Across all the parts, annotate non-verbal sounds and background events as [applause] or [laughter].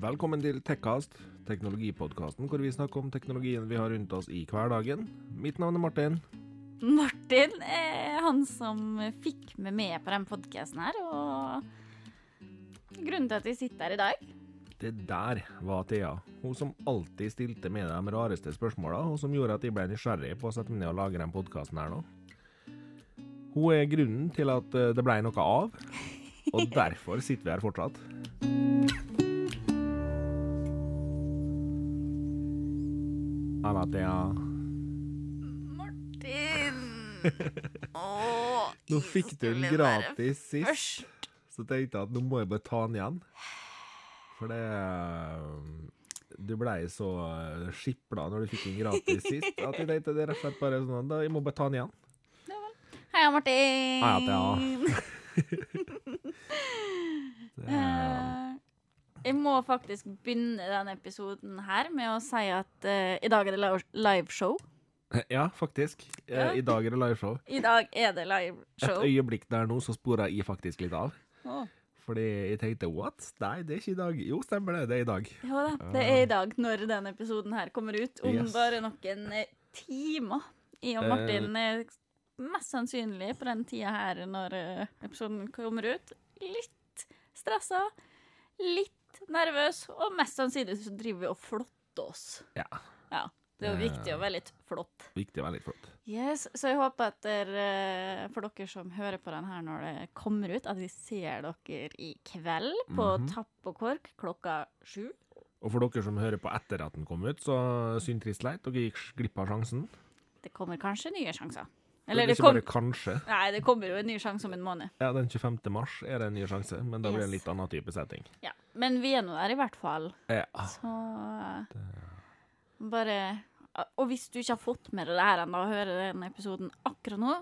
Velkommen til Tekkast, teknologipodkasten hvor vi snakker om teknologien vi har rundt oss i hverdagen. Mitt navn er Martin. Martin er han som fikk meg med på den podkasten her, og grunnen til at vi sitter her i dag. Det der var Thea. Hun som alltid stilte med de rareste spørsmåla, og som gjorde at jeg ble nysgjerrig på å sette meg ned og lage den podkasten her nå. Hun er grunnen til at eh, det ble noe av, og [laughs] derfor sitter vi her fortsatt. Anna Thea. Martin! [laughs] Åh, Nå fikk du den gratis sist. først. Så tenkte jeg at nå må jeg bare ta den igjen. For det Du blei så eh, skipla når du fikk den gratis sist, at jeg tenkte det er rett og slett bare sånn da, Jeg må bare ta den igjen. Hei, Martin! Hei, Thea. [laughs] [laughs] Det, Eh, jeg må faktisk begynne denne episoden her med å si at uh, i dag er det liveshow. [laughs] ja, faktisk. Eh, Ja. I dag er det liveshow. [laughs] I dag er det liveshow. Et øyeblikk der nå så spora jeg faktisk litt av. Oh. Fordi jeg tenkte what? Nei, det er ikke i dag. Jo, stemmer det. Det er i dag. Jo da, det er i dag når denne episoden her kommer ut. Om Yes. bare noen eh, timer. I og. Martin er mest sannsynlig på den tida her når episoden kommer ut. Litt stressa, litt nervøs, og mest sannsynlig så driver vi og flotter oss. Ja. Ja, Det er jo Eh. viktig å være litt flott. Viktig og veldig flott. Yes, Så jeg håper at dere, for dere som hører på den her når det kommer ut, at vi ser dere i kveld på Mhm. Tapp og Kork klokka sju. Og for dere som hører på etter at den kom ut, så synd trist leit. Dere gikk glipp av sjansen. Det kommer kanskje nye sjanser. Eller det det kom... bare kanskje. Nei, det kommer jo en ny sjanse om en måned. Ja, den 25. mars er det en ny sjanse, men da blir det en litt annen type setting. Ja. Men vi er nå der i hvert fall. Ja. Så bare Og hvis du ikke har fått med deg det her ennå, og hører den episoden akkurat nå,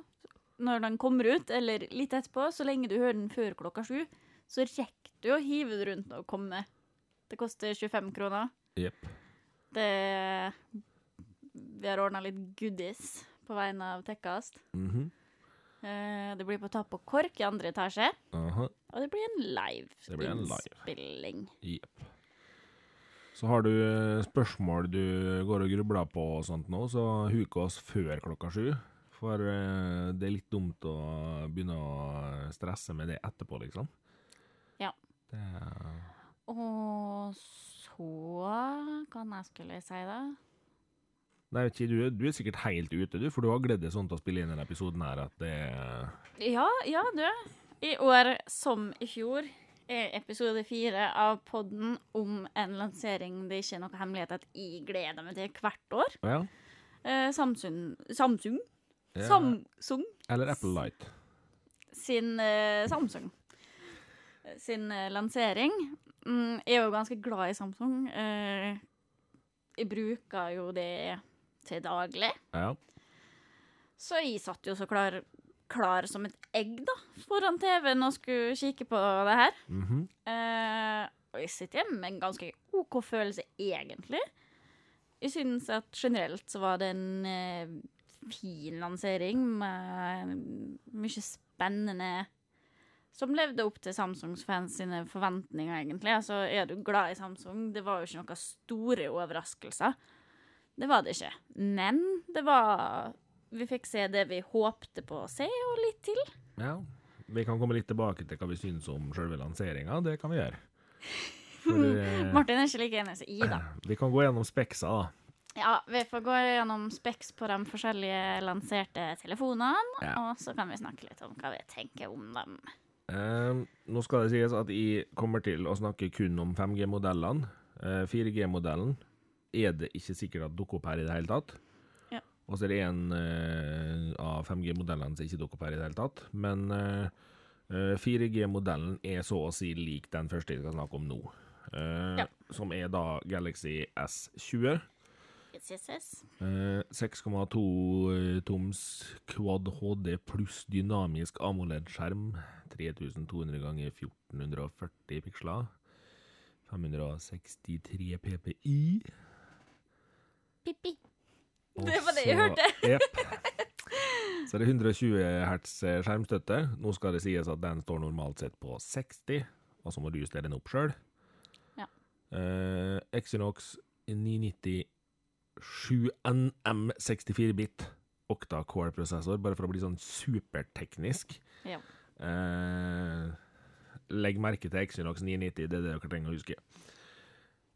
når den kommer ut, eller litt etterpå, så lenge du hører den før klokka sju, så rekker du å hive det rundt og komme. Det koster 25 kroner. Jepp. Det Vi har ordna litt goodies på vegne av Tekkast. Mhm. Eh, Det blir på Tapp og Kork i andre etasje. Aha. Og det blir en live Det blir en live. innspilling. Jepp. Så har du eh, spørsmål du går og grubler på og sånt nå, så huk oss før klokka sju. For eh, det er litt dumt å begynne å stresse med det etterpå, liksom. Ja. Det, Og så Hva jeg skulle si, da? Nei, ikke, du, du er sikkert helt ute, du, for du har gledet deg sånn til å spille inn denne episoden her at det Ja, ja, du. I år som i fjor er episode fire av podden om en lansering det ikke er noe hemmelighet at jeg gleder meg til hvert år. Ja. Eh, Samsung Samsung? ja. Samsung Eller Apple Light. sin eh, Samsung sin eh, lansering. Mm, jeg er jo ganske glad i Samsung. Eh, jeg bruker jo det til daglig. Ja. Så jeg satt jo så klar, klar som et egg da, foran TV-en og skulle kikke på det her. Mhm. Eh, og jeg sitter hjemme med en ganske OK følelse, egentlig. Jeg synes at generelt så var det en eh, fin lansering med mye spennende som levde opp til Samsungs fans sine forventninger, egentlig. Altså, er du glad i Samsung? Det var jo ikke noen store overraskelser. Det var det ikke. Men det var Vi fikk se det vi håpte på å se, og litt til. ja. Vi kan komme litt tilbake til hva vi syns om selve lanseringa. Det kan vi gjøre. For, eh, [laughs] Martin er ikke like enig som i da. [clears throat] vi kan gå gjennom speksa, da. Ja, vi får gå gjennom speks på de forskjellige lanserte telefonene, Ja. og så kan vi snakke litt om hva vi tenker om dem. Eh, nå skal det sies at jeg kommer til å snakke kun om 5G-modellene. Eh, 4G-modellen er det ikke sikkert at dukker opp her i det hele tatt. Ja. Og så er det en uh, av 5G-modellene som ikke dukker opp her i det hele tatt. Men uh, eh, 4G-modellen er så å si lik den første jeg skal snakke om nå. Uh, Ja. Som er da Galaxy S20. Yes, yes, yes. Eh, 6,2 toms Quad HD pluss dynamisk AMOLED-skjerm. 3200 ganger 1440 piksler. 563 PPI. Pippi. Det var det jeg hørte. Jepp. [laughs] Så er det 120 hertz skjermstøtte. Nå skal det sies at den står normalt sett på 60, og så må du justere den opp sjøl. Ja. Eh, Exynox 990 7NM 64-bit Octa Core-prosessor, bare for å bli sånn superteknisk. Ja. Eh, legg merke til Exynox 990, det er det dere trenger å huske.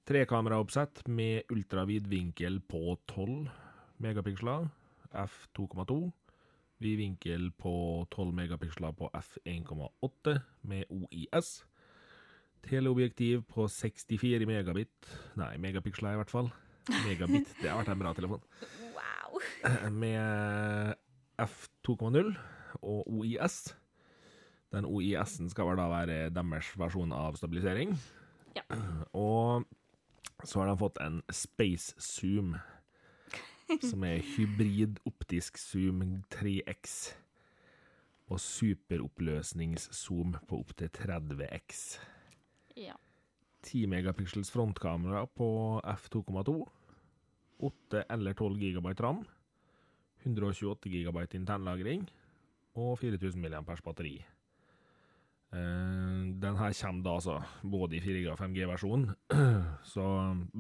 Trekameraoppsett med ultravid vinkel på 12 megapiksler, f2,2. Vidvinkel på 12 megapiksler på f1,8 med OIS. Teleobjektiv på 64 megabit Nei, megapiksler i hvert fall. Megabit, det har vært en bra telefon. [laughs] Wow. [clears throat] Med f2,0 og OIS. Den OIS-en skal vel da være deres versjon av stabilisering. Ja. [clears throat] Og så har de fått en Space Zoom, som er hybrid optisk zoom 3X. Og superoppløsningszoom på opptil 30X. Ja. 10 megapixels frontkamera på f2,2. 8 eller 12 GB RAM. 128 GB internlagring. Og 4000 mAh batteri. Eh, den her kommer da altså både i 4G og 5G-versjon, [clears throat] så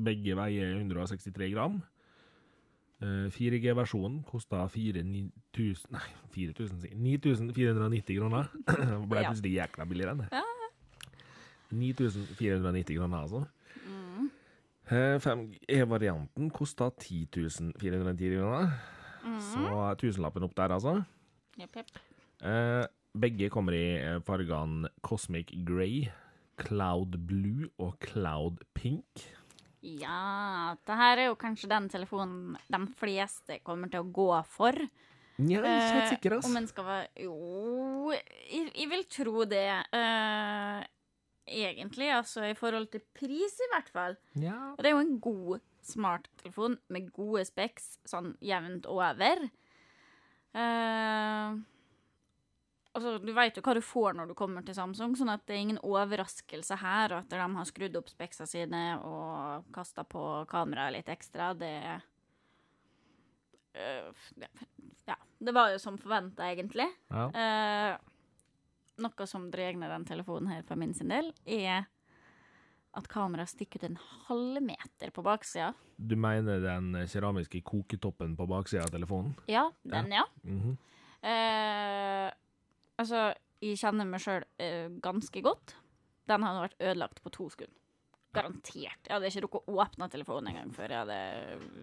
begge veier 163 gram. Eh, 4G-versjonen kosta 4000 Nei, 4000, sier jeg. 9490 kroner. Det [clears throat] ble plutselig jækla billigere enn det. 9490 kroner, altså. Mm. Eh, 5G-varianten kosta 10.410 kroner. Mm. Så tusenlappen opp der, altså. Jepp, jepp. Begge kommer i eh, fargene Cosmic Grey, Cloud Blue og Cloud Pink. Ja, det her er jo kanskje den telefonen de fleste kommer til å gå for. Ja, jeg er ikke helt Eh, sikker, ass. Om en skal være Jo, jeg, jeg vil tro det. Uh, egentlig, altså i forhold til pris, i hvert fall. Ja. Og det er jo en god smarttelefon med gode specs sånn jevnt over. Eh, altså, du veit jo hva du får når du kommer til Samsung, sånn at det er ingen overraskelse her at de har skrudd opp speksa sine og kasta på kameraet litt ekstra. Det eh, Ja. Det var jo som forventa, egentlig. ja. Uh, noe som drar ned den telefonen her for min sin del, er at kameraet stikker ut en halv meter på baksida. Du mener den keramiske koketoppen på baksida av telefonen? Ja, den, ja. Mhm. Eh, altså, jeg kjenner meg sjøl uh, ganske godt. Den hadde vært ødelagt på to sekunder. Garantert. Jeg hadde ikke rukket å åpne telefonen engang før jeg hadde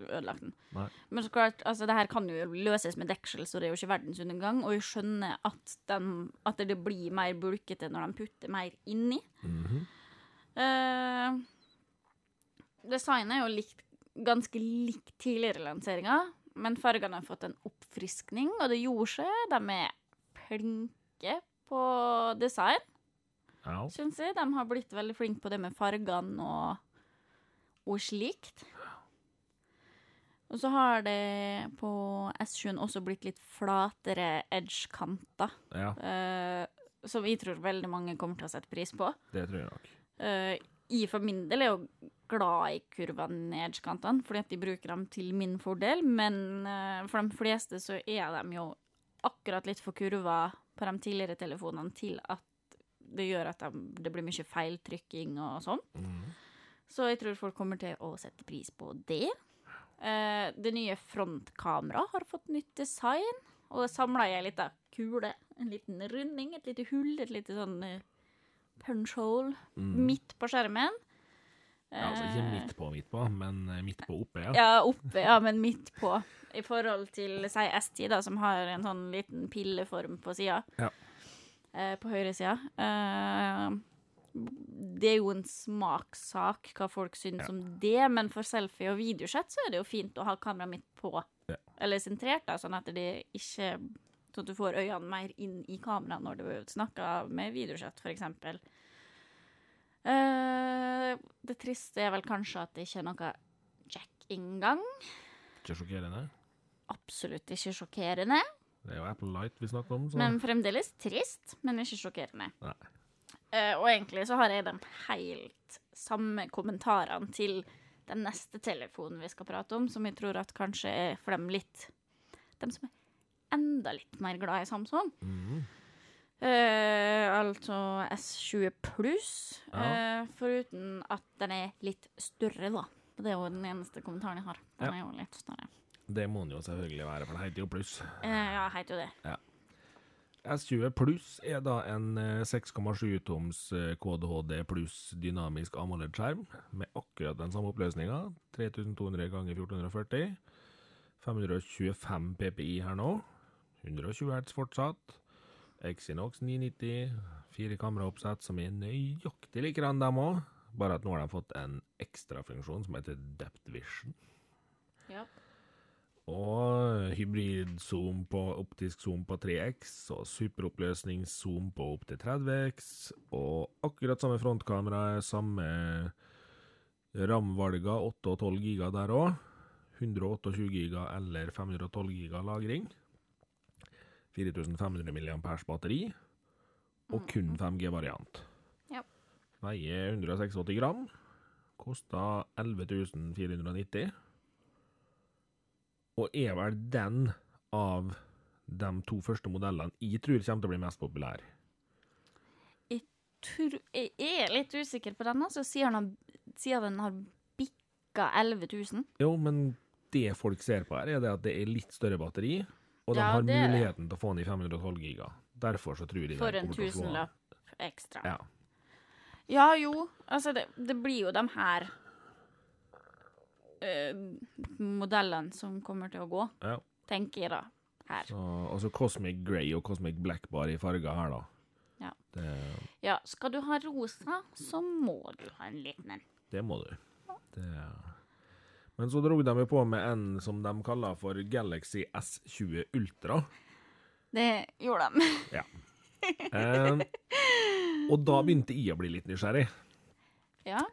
ødelagt den. Nei. Men så klart, altså, det her kan jo løses med deksel, så det er jo ikke verdensundergang. Og jeg skjønner at, den, at det blir mer bulkete når de putter mer inni. Mm -hmm. uh, designet er jo likt, ganske likt tidligere lanseringer, men fargene har fått en oppfriskning, og det gjorde seg. De er flinke på design, Ja. syns jeg. De har blitt veldig flinke på det med fargene og, og slikt. Og så har det på S7 også blitt litt flatere edge-kanter, ja, Uh, som jeg tror veldig mange kommer til å sette pris på. det tror jeg nok. Uh, jeg for min del er jo glad i kurvene i edgekantene, fordi at de bruker dem til min fordel, men uh, for de fleste så er de jo akkurat litt for kurva på de tidligere telefonene til at det gjør at de, det blir mye feiltrykking og sånn. Mm. Så jeg tror folk kommer til å sette pris på det. Eh, det nye frontkameraet har fått nytt design, og samla i ei lita kule. En liten runding, et lite hull, et lite sånn uh, punch hole mm. midt på skjermen. Ja, altså ikke Eh, midt på midt på, men eh, midt på oppe, ja. Ja, oppe, ja, men midt på. I forhold til si S10, da, som har en sånn liten pilleform på sida. Ja. Eh, på høyre sida. Eh, det er jo en smakssak hva folk syns Ja. om det, men for selfie og videosett så er det jo fint å ha kameraet mitt på, Ja. eller sentrert, da, sånn at det ikke Sånn at du får øynene mer inn i kameraet når du snakker med videosett, for Eh, det triste er vel kanskje at det ikke er noe jack-inngang. Ikke sjokkerende. Absolutt ikke sjokkerende, Det er jo Apple Light vi snakker om, så men fremdeles trist, men ikke sjokkerende. Eh, og egentlig så har jeg de helt samme kommentarene til den neste telefonen vi skal prate om, som jeg tror at kanskje er for dem litt De som er enda litt mer glad i Samsung. Mhm. Uh, altså S20 pluss, Ja. eh, foruten at den er litt større, da. Det er jo den eneste kommentaren jeg har. Den Ja. er jo litt større. Det må den jo selvfølgelig være, for det heter jo pluss. Eh, ja, heter jo det. S20 pluss er da en eh, 6,7 toms eh, KDHD pluss dynamisk AMOLED-skjerm med akkurat den samme oppløsninga. 3200 ganger 1440. 525 PPI her nå. 120 hertz fortsatt. Exinox 990. Fire kameraoppsett som er nøyaktig likedan, dem òg. Bare at nå har de fått en ekstrafunksjon som heter Depth Vision. Ja. Og hybrid-zoom på optisk zoom på 3x, og superoppløsningszoom på opptil 30x, og akkurat samme frontkamera, samme RAM-valga, 8 og 12 giga der òg. 128 giga eller 512 giga lagring. 4500 mAh batteri, og kun 5G-variant. Ja. Veier 186 gram. Kosta 11.490. og er vel den av de to første modellene jeg tror kommer til å bli mest populær. Tror, jeg er litt usikker på den, altså, siden, den har bikka 11 000. Jo, men det folk ser på her, er det at det er litt større batteri, og de Ja, har det er muligheten til å få den i 512 giga. Derfor så tror de For en tusenlapp ekstra. Ja. Ja, jo. Altså, det, det blir jo de her uh, modellene som kommer til å gå, ja. tenker jeg da. Her. Så, altså Cosmic Grey og Cosmic Black bare i farger her, da. Ja. Det, Ja, skal du ha rosa, så må du ha en liten en. det må du. Det, men så dro de på med en som de kaller for Galaxy S20 Ultra. Det gjorde de. [laughs] Ja. Eh, og da begynte jeg å bli litt nysgjerrig. ja.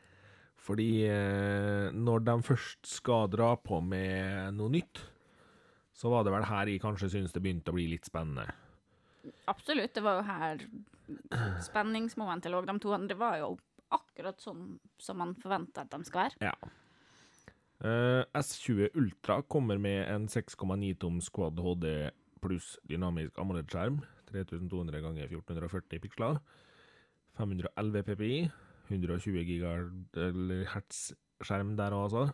Fordi eh, når de først skal dra på med noe nytt, så var det vel her jeg kanskje syntes det begynte å bli litt spennende. Absolutt. Det var jo her spenningsmomentet lå. De to andre var jo akkurat sånn som man forventer at de skal være. Ja. Eh, S20 Ultra kommer med en 6,9 toms Quad HD pluss dynamisk AMOLED-skjerm. 3200 ganger 1440 piksler. 511 PPI. 120 GHz-skjerm der òg, altså.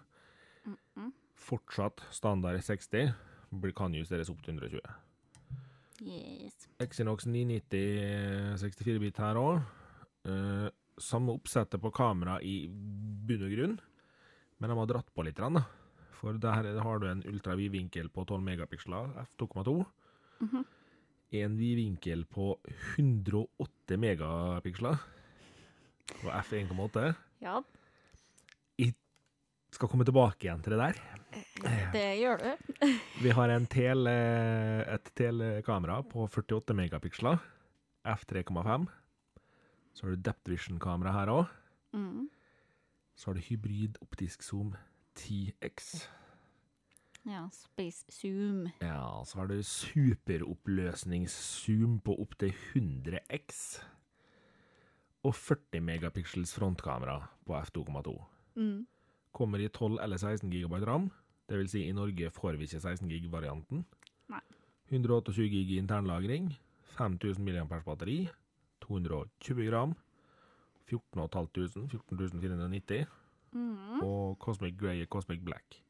Fortsatt standard 60. blir- Kan justeres opp til 120. Yes. Exinox 990 64-bit her òg. samme oppsettet på kamera i bunn og grunn, men de har dratt på litt. Da. For der har du en ultravidvinkel på 12 megapiksler, f2,2. En vidvinkel på 108 megapiksler, og f1,8. Ja, Jeg Skal komme tilbake igjen til det der. det gjør du. [laughs] Vi har en tele, et telekamera på 48 megapiksler, f3,5. Så har du Depth Vision-kamera her òg. Mm. Så har du hybrid optisk zoom 10X. Ja, Space Zoom. Ja, så har du superoppløsningszoom på opptil 100X. Og 40 megapixels frontkamera på f2,2. Mm. Kommer i 12 eller 16 GB ram. Det vil si, i Norge får vi ikke 16 GB-varianten. Nei. 128 GB internlagring. 5000 mAh batteri. 220 gram. 14.500, 14.490. Mm. Og Cosmic Grey og Cosmic Black.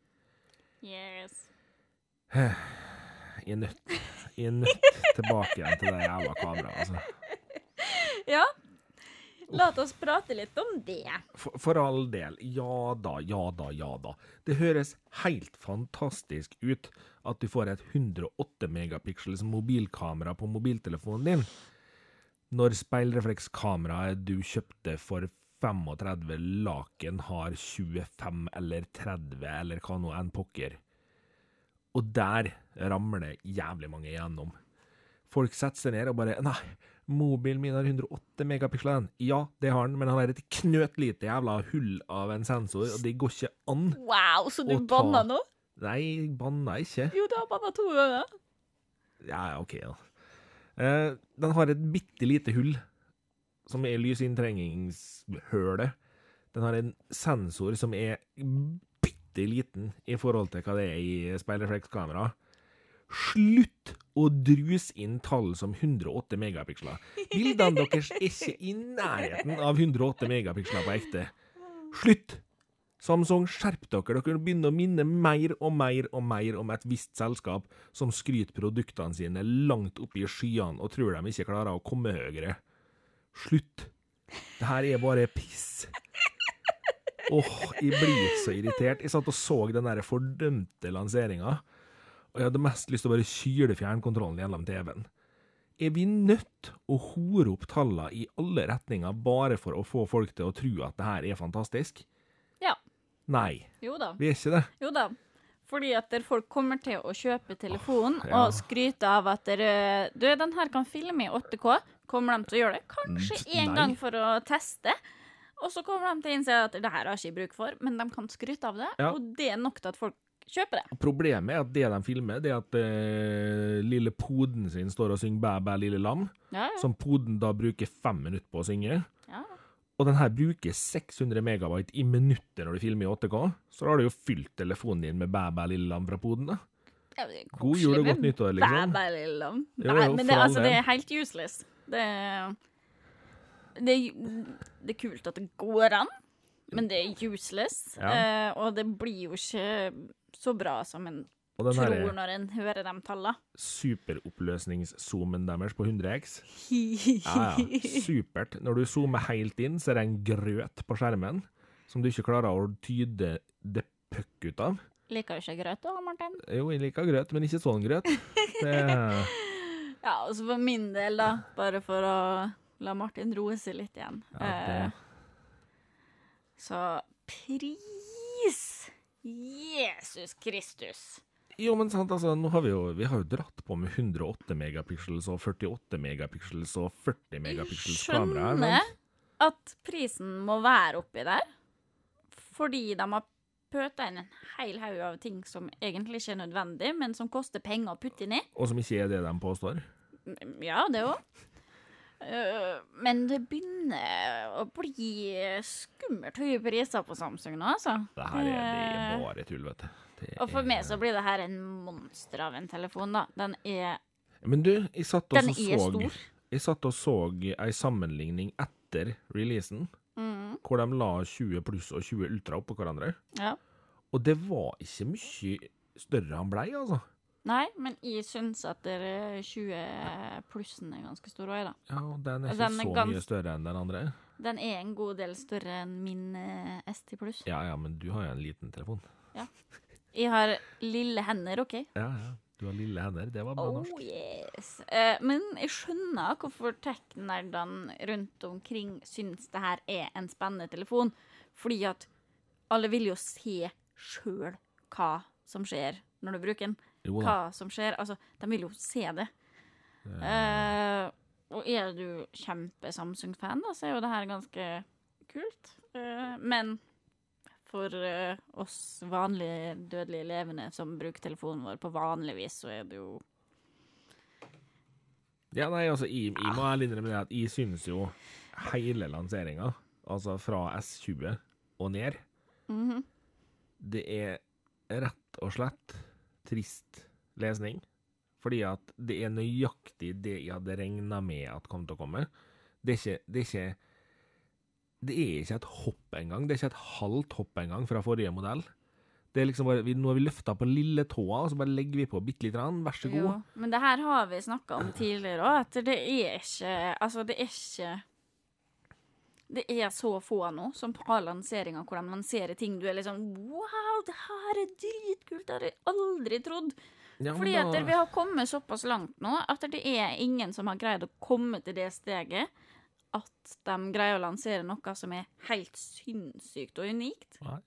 Yes. Jeg er nødt, jeg er nødt tilbake igjen til det jævla kameraet, altså. [laughs] Ja. La oss prate litt om det. For, for all del. Ja da, ja da, ja da. Det høres helt fantastisk ut at du får et 108 megapixels mobilkamera på mobiltelefonen din, når speilreflekskameraet du kjøpte for 35 laken har 25 eller 30 eller hva nå enn pokker. Og der ramler det jævlig mange igjennom. Folk setter seg ned og bare Nei, mobilen min har 108 megapiksler. den.» Ja, det har den, men han har et knøttlite jævla hull av en sensor, og det går ikke an. Wow, så du Å ta- banna nå? Nei, banna ikke. Jo, du har banna to ganger. Ja, OK, da. Eh, den har et bitte lite hull, som er lysinntrengingshullet. Den har en sensor som er bitte liten i forhold til hva det er i speilreflekskamera. Slutt å druse inn tall som 108 megapiksler. Bildene deres er ikke i nærheten av 108 megapiksler på ekte. Slutt! Samsung, skjerp dere. Dere begynner å minne mer og mer og mer om et visst selskap som skryter produktene sine langt opp i skyene og tror de ikke klarer å komme høyere. Slutt. Det her er bare piss. Åh, jeg blir så irritert. Jeg satt og så den der fordømte lanseringa, og jeg hadde mest lyst til å bare kyle fjernkontrollen gjennom TV-en. Er vi nødt å hore opp tallene i alle retninger bare for å få folk til å tro at det her er fantastisk? Nei, Jo da. vi er ikke det. Jo da. Fordi at der folk kommer til å kjøpe telefonen ja. og skryte av at dere, du, den her kan filme i 8K. Kommer de til å gjøre det? Kanskje Mm, én nei. gang for å teste. Og så kommer de til å innse at det her har ikke bruk for, men de kan skryte av det. Ja. Og det er nok til at folk kjøper det. Problemet er at det de filmer, det er at eh, lille poden sin står og synger Bæ, bæ, lille lam, ja. som poden da bruker fem minutter på å synge. Og den her bruker 600 megabyte i minuttet når du filmer i 8K. Så har du jo fylt telefonen din med Bæ, bæ, lille lam fra poden, da. Ja, det God jul og godt nyttår, liksom. Bæ, bæ, lille lam. Nei, men det, altså, det er helt useless. Det det, det er kult at det går an, men det er useless. Ja. Eh, og det blir jo ikke så bra som en tror her når en hører de tallene. superoppløsningszoomen deres på 100X Ja, ja. Supert. Når du zoomer helt inn, så er det en grøt på skjermen som du ikke klarer å tyde det puck ut av. Liker du ikke grøt da, Martin? Jo, jeg liker grøt, men ikke sånn grøt. Det, [laughs] Ja, og så for min del, da, bare for å la Martin roe seg litt igjen. Ja, Eh, så pris Jesus Kristus. Jo, men sant, altså, nå har vi jo, vi har jo dratt på med 108 megapixels og 48 megapixels og 40 megapixels kamera. Jeg skjønner at prisen må være oppi der, fordi de har pøta inn en hel haug av ting som egentlig ikke er nødvendig, men som koster penger å putte inn i. Og som ikke er det de påstår. Ja, det òg. Men det begynner å bli skummelt høye priser på Samsung nå, altså. Det her er, det Eh, bare tull, vet du. Og for meg så blir det her en monster av en telefon, da. Den er Men du, jeg satt og Den så, stor. jeg satt og så ei sammenligning etter releasen, mm, hvor de la 20 pluss og 20 ultra oppå hverandre. Ja. Og det var ikke mye større han blei, altså. Nei, men jeg syns at 20 plussen er ganske stor òg, da. Ja, og den er ikke Den er så mye større enn den andre. Den er en god del større enn min eh, S10 pluss. Ja, ja, men du har jo en liten telefon. [laughs] Jeg har lille hender, OK? Ja, ja. Du har lille hender. Det var bra Oh norsk. yes. Eh, men jeg skjønner hvorfor tech-nerdene rundt omkring syns det her er en spennende telefon. Fordi at alle vil jo se sjøl hva som skjer når du bruker den. Hva som skjer. Altså, de vil jo se det. Eh, og er du kjempe-Samsung-fan, da, så er jo det her ganske kult. Eh, men for uh, oss vanlige dødelige elevene som bruker telefonen vår på vanlig vis, så er det jo Ja, nei, altså, jeg, jeg må ærlig innrømme det at jeg synes jo hele lanseringa, altså fra S20 og ned, Mhm. det er rett og slett trist lesning. Fordi at det er nøyaktig det jeg hadde regna med at kom til å komme. Det er ikke Det er ikke, det er ikke et hopp engang. Det er ikke et halvt hopp engang fra forrige modell. Det er liksom bare, vi, Nå har vi løfta på lille tåa, og så bare legger vi på bitte lite grann. Vær så god. Jo, men det her har vi snakka om tidligere òg, at det er ikke Altså, det er ikke Det er så få nå som har lanseringer hvor de lanserer ting du er liksom Wow, det her er dritkult! Det har jeg aldri trodd! Ja, Fordi da- at vi har kommet såpass langt nå at det er ingen som har greid å komme til det steget at de greier å lansere noe som er helt sinnssykt og unikt. Nei.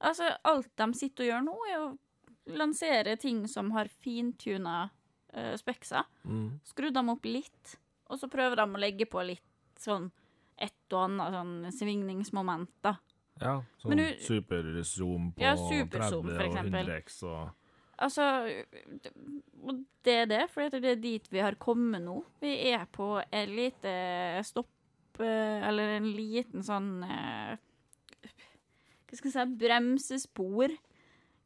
Altså, alt de sitter og gjør nå, er å lansere ting som har fintuna uh, spekser. Mm. Skru dem opp litt, og så prøver de å legge på litt sånn et og annet sånn svingningsmoment, da. Ja, sånn superzoom på Ja, super 30 og 100x og Altså, det- er det, for det er dit vi har kommet nå. Vi er på et lite stopp, eh, eller en liten sånn eh, Hva skal jeg si bremsespor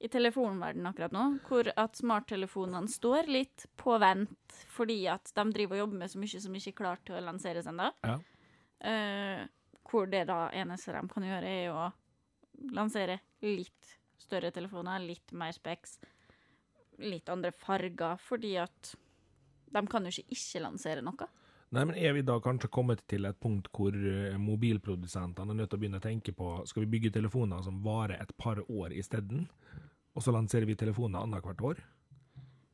i telefonverdenen akkurat nå, hvor at smarttelefonene står litt på vent fordi at de driver og jobber med så mye som ikke er klart til å lanseres ennå. Ja. Eh, hvor det da eneste de kan gjøre, er å lansere litt større telefoner, litt mer specs, litt andre farger, fordi at de kan jo ikke ikke lansere noe. Nei, men Er vi da kanskje kommet til et punkt hvor eh, mobilprodusentene er nødt til å begynne å tenke på skal vi bygge telefoner som varer et par år isteden, og så lanserer vi telefoner annethvert år?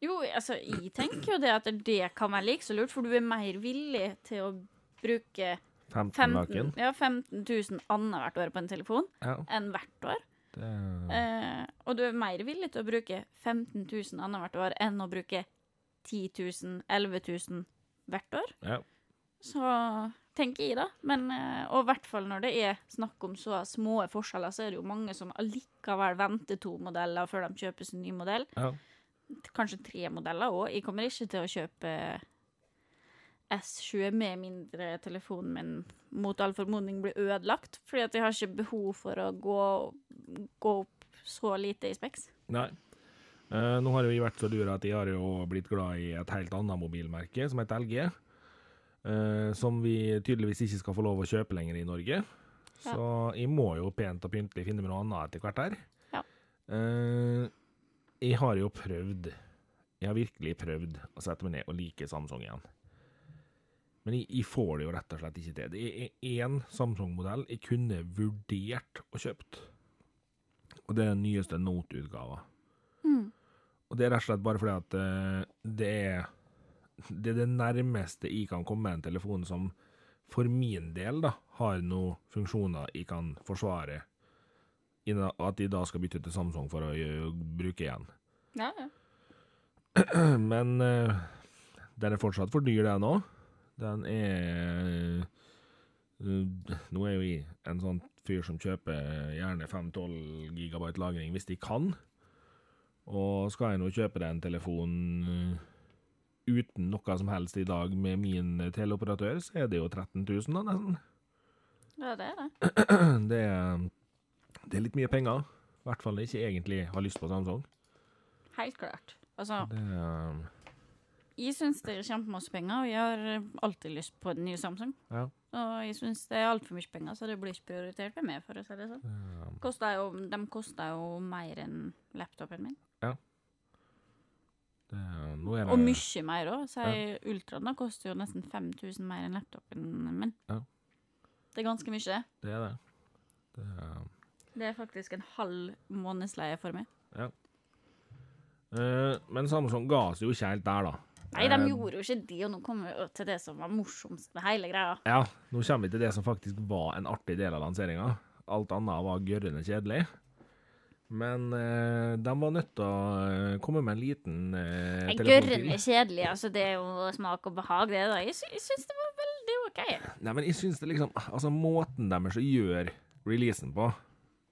Jo, altså, jeg tenker jo det at det kan være like så lurt, for du er mer villig til å bruke 15 15, laken? ja, 15 000 annethvert år på en telefon Ja. enn hvert år. Det, Eh, og du er mer villig til å bruke 15 000 annethvert år enn å bruke 10 000, 11 000 hvert år. ja. Så tenker jeg, da. Men, eh, og i hvert fall når det er snakk om så små forskjeller, så er det jo mange som allikevel venter to modeller før de kjøper sin ny modell. ja. Kanskje tre modeller òg. Jeg kommer ikke til å kjøpe S20 med mindre telefonen min mot all formodning blir ødelagt, fordi at jeg har ikke behov for å gå, gå opp så lite i Specs. Nei. Eh, nå har jo vært så lure at jeg har jo blitt glad i et helt annet mobilmerke, som heter LG. Uh, som vi tydeligvis ikke skal få lov å kjøpe lenger i Norge. Så jeg må jo pent og pyntelig finne meg noe annet etter hvert her. Ja. Uh, jeg har jo prøvd, jeg har virkelig prøvd å sette meg ned og like Samsung igjen. Men jeg, jeg får det jo rett og slett ikke til. Det er én Samsung-modell jeg kunne vurdert å kjøpt. Og det er den nyeste Note-utgava. Og det er rett og slett bare fordi at uh, det er det er det nærmeste jeg kan komme en telefon som for min del da, har noen funksjoner jeg kan forsvare, at de da skal bytte til Samsung for å bruke igjen. Ja, ja. [clears throat] Men uh, den er fortsatt for dyr, den òg. Den er uh, Nå er jo jeg en sånn fyr som kjøper gjerne 5-12 gigabyte lagring hvis de kan. Og skal jeg nå kjøpe den telefonen eh, uten noe som helst i dag med min teleoperatør, så er det jo 13 000 da, nesten. ja, det er det. [clears throat] Det er, det er litt mye penger. I hvert fall ikke egentlig har lyst på Samsung. Helt klart. Altså, Det er, jeg syns det er kjempemasse penger, og jeg har alltid lyst på en ny Samsung. ja, Og jeg syns det er altfor mye penger, så det blir ikke prioritert med meg, for å si det sånn. Ja. Koster jo, de koster jo mer enn laptopen min. Det, er- nå er det, Og mye mer òg. Ja. Ultraen koster jo nesten 5000 mer enn laptopen min. Ja. Det er ganske mye. det. Er det. det er, Det er faktisk en halv månedsleie for meg. Eh, men Samsung ga oss jo ikke helt der, da. Nei, de Eh, gjorde jo ikke det, og nå kommer vi til det som var morsomst med hele greia. Ja, nå kommer vi til det som faktisk var en artig del av lanseringa. Alt annet var gørrende kjedelig. Men eh, de var nødt til å eh, komme med en liten eh, Gørrende kjedelig, altså. Det er jo smak og behag, det. da. Jeg, sy jeg syns det var veldig OK. Nei, men jeg syns det liksom Altså, måten deres å gjøre releasen på,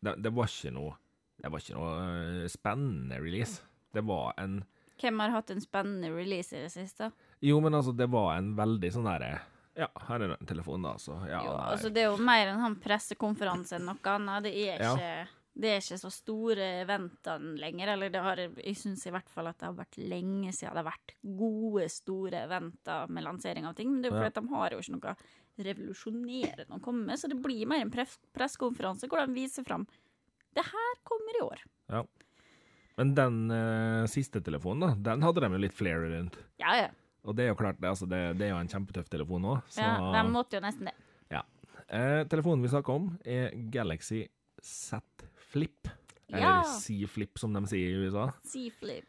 det, det var ikke noe Det var ikke noe eh, spennende release. Det var en Hvem har hatt en spennende release i det siste? Jo, men altså, det var en veldig sånn derre Ja, her er telefonen, telefon, da, så ja, jo, altså, det er jo mer enn han pressekonferanse enn noe annet. Det er Ja. Det er ikke så store eventene lenger. Eller det har, jeg syns i hvert fall at det har vært lenge siden det har vært gode, store eventer med lansering av ting. Men det er jo fordi Ja. de har jo ikke noe revolusjonerende å komme med, så det blir mer en press pressekonferanse hvor de viser fram det her kommer i år. Ja. Men den uh, siste telefonen, da, den hadde de jo litt flair rundt. Ja, ja. Og det er jo klart, det, altså, det, det er jo en kjempetøff telefon òg. ja de måtte jo nesten det. eh, telefonen vi snakker om, er Galaxy Z Flip. Eller Ja. C Flip, som de sier i USA. C-flip.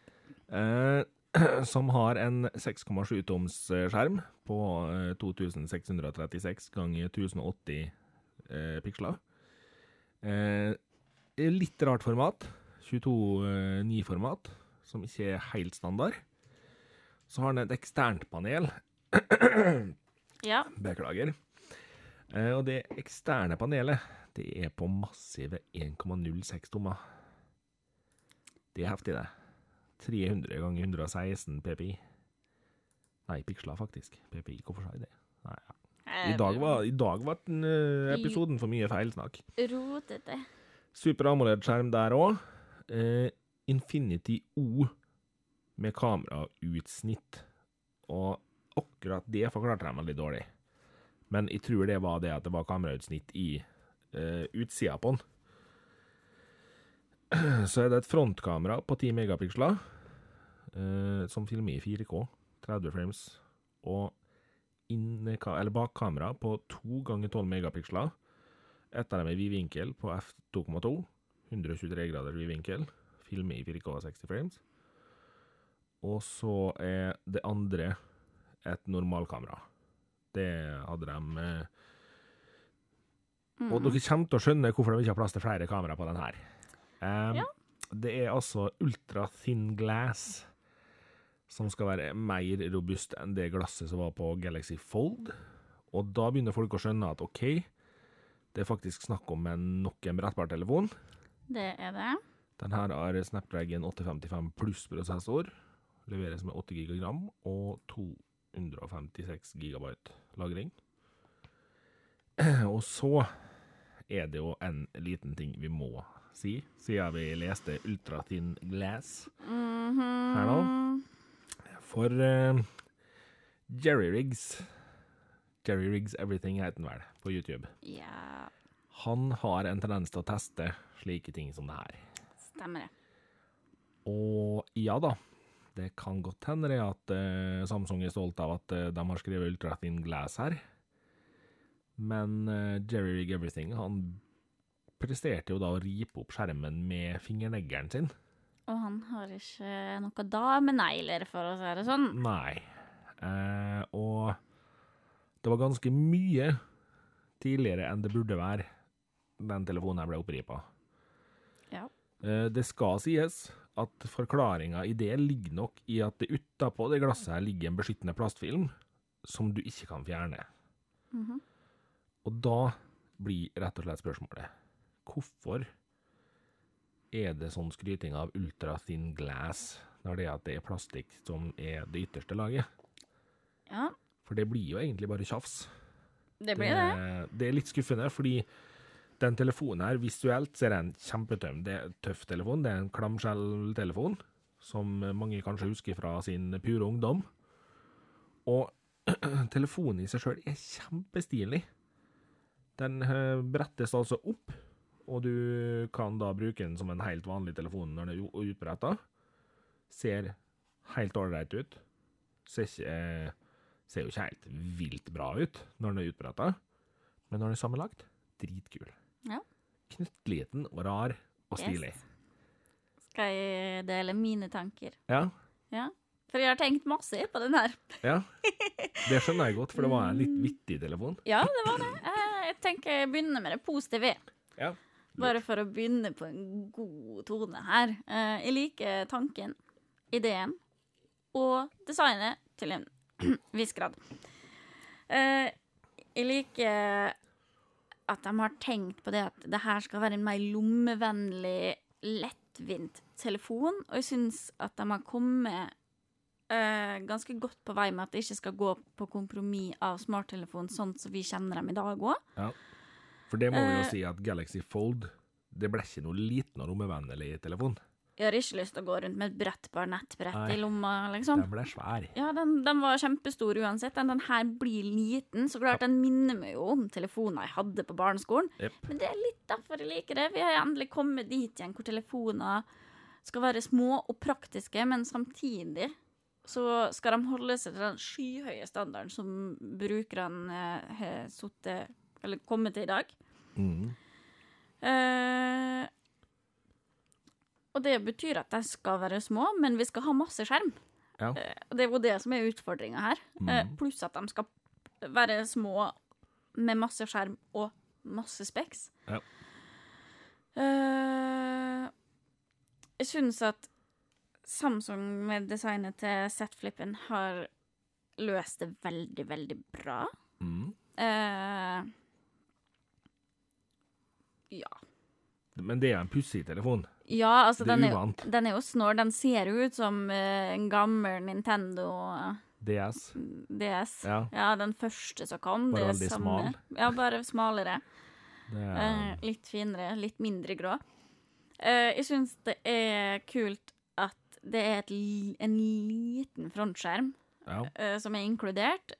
Eh, [clears throat] som har en 6,7 toms eh, skjerm på eh, 2636 ganger 1080 eh, piksler. Eh, litt rart format. 22.9-format, som ikke er helt standard. Så har den et eksternt panel. Ja. Beklager. Eh, og det eksterne panelet, det er på massive 1,06 tommer. Det er heftig, det. 300 ganger 116 PPI. Nei, piksler, faktisk. PPI, hvorfor sa jeg det? Nei, ja. I dag var, i dag var den, uh, episoden for mye feilsnakk. Rotete. Super AMOLED-skjerm der òg. Uh, Infinity O med kamerautsnitt. Og akkurat det forklarte de veldig dårlig. Men jeg tror det var det at det var kamerautsnitt i uh, utsida på den. [clears throat] Så er det et frontkamera på 10 megapiksler uh, som filmer i 4K, 30 frames, og bakkamera på 2 ganger 12 megapiksler. Av dem er vidvinkel på f2,2, 123 grader vidvinkel, filmer i 4K 60 frames. Og så er det andre et normalkamera. Det hadde de mm. Og dere kommer til å skjønne hvorfor de ikke har plass til flere kamera på den her. Um, Ja. Det er altså ultra thin glass, som skal være mer robust enn det glasset som var på Galaxy Fold. Og da begynner folk å skjønne at OK, det er faktisk snakk om en nok en brettbar telefon. Det er det. Den her har Snapdragon 855 pluss-prosessor, leveres med 8 gigagram og 256 gigabyte lagring. Og så er det jo en liten ting vi må si, siden vi leste Ultra Thin Glass her nå. For uh, Jerry Riggs Jerry Riggs Everything heter den vel, på YouTube. Yeah. Han har en tendens til å teste slike ting som det her. stemmer det. Og ja da, det kan godt hende det at eh, Samsung er stolt av at eh, de har skrevet Ultra Thin Glass her. Men eh, Jerry Rig Everything han presterte jo da å ripe opp skjermen med fingerneglen sin. Og han har ikke noe damenegler, for å si det sånn. Nei. Eh, og det var ganske mye tidligere enn det burde være den telefonen her ble oppripa. Ja. Eh, Det skal sies at forklaringa i det ligger nok i at det utapå det glasset her ligger en beskyttende plastfilm som du ikke kan fjerne. Mhm. Og da blir rett og slett spørsmålet hvorfor er det sånn skryting av ultra thin glass når det er at det er plastikk som er det ytterste laget? ja, For det blir jo egentlig bare tjafs. det blir det. det er litt skuffende, fordi den telefonen her, visuelt ser en kjempetøm. Det er en tøff telefon. Det er en klamskjelltelefon, som mange kanskje husker fra sin pure ungdom. Og [clears throat] telefonen i seg sjøl er kjempestilig. Den eh, brettes altså opp, og du kan da bruke den som en helt vanlig telefon når den er utbretta. Ser helt ålreit ut. Ser, ikke, eh, ser jo ikke helt vilt bra ut når den er utbretta, men når den er sammenlagt, dritkul. Ja. Knøttliten og rar og Yes. stilig. Skal jeg dele mine tanker? Ja, Ja. For jeg har tenkt masse på den her. ja. Det skjønner jeg godt, for det var en litt vittig telefon. Ja, det var det. Eh, Jeg tenker jeg begynner med det positive. Ja. Bare for å begynne på en god tone her. Eh, Jeg liker tanken, ideen og designet til en [clears throat] viss grad. Eh, Jeg liker at de har tenkt på det at det her skal være en mer lommevennlig, lettvint telefon. Og jeg syns at de har kommet eh, ganske godt på vei med at det ikke skal gå på kompromiss av smarttelefon sånn som vi kjenner dem i dag òg. For det må vi jo uh, si at Galaxy Fold det ble ikke noe liten og lommevennlig telefon. Jeg har ikke lyst til å gå rundt med et brettbar nettbrett Nei. i lomma, liksom. Den ble svær. Ja, den, den var kjempestor uansett. Den, den her blir liten, så klart den minner meg jo om telefoner jeg hadde på barneskolen. Yep. Men det er litt derfor jeg liker det. Vi har endelig kommet dit igjen hvor telefoner skal være små og praktiske, men samtidig så skal de holde seg til den skyhøye standarden som brukerne eh, har sittet Eller kommet til i dag. Mm. Eh, og det betyr at de skal være små, men vi skal ha masse skjerm. Ja. Eh, det er jo det som er utfordringa her. Eh, Mhm. pluss at de skal være små med masse skjerm og masse speks. Ja. Eh, jeg syns at Samsung med designet til Z-flippen har løst det veldig, veldig bra. Mm. Eh, ja. Men det er en pussig telefon. Ja, altså, den er, uvant. den er jo snår. Den ser jo ut som uh, en gammel Nintendo DS. DS. Ja. den første som kom. Bare veldig smal. Ja, bare smalere. Er... Er, litt finere, litt mindre grå. Uh, jeg syns det er kult at det er et, en liten frontskjerm Ja. uh, som er inkludert,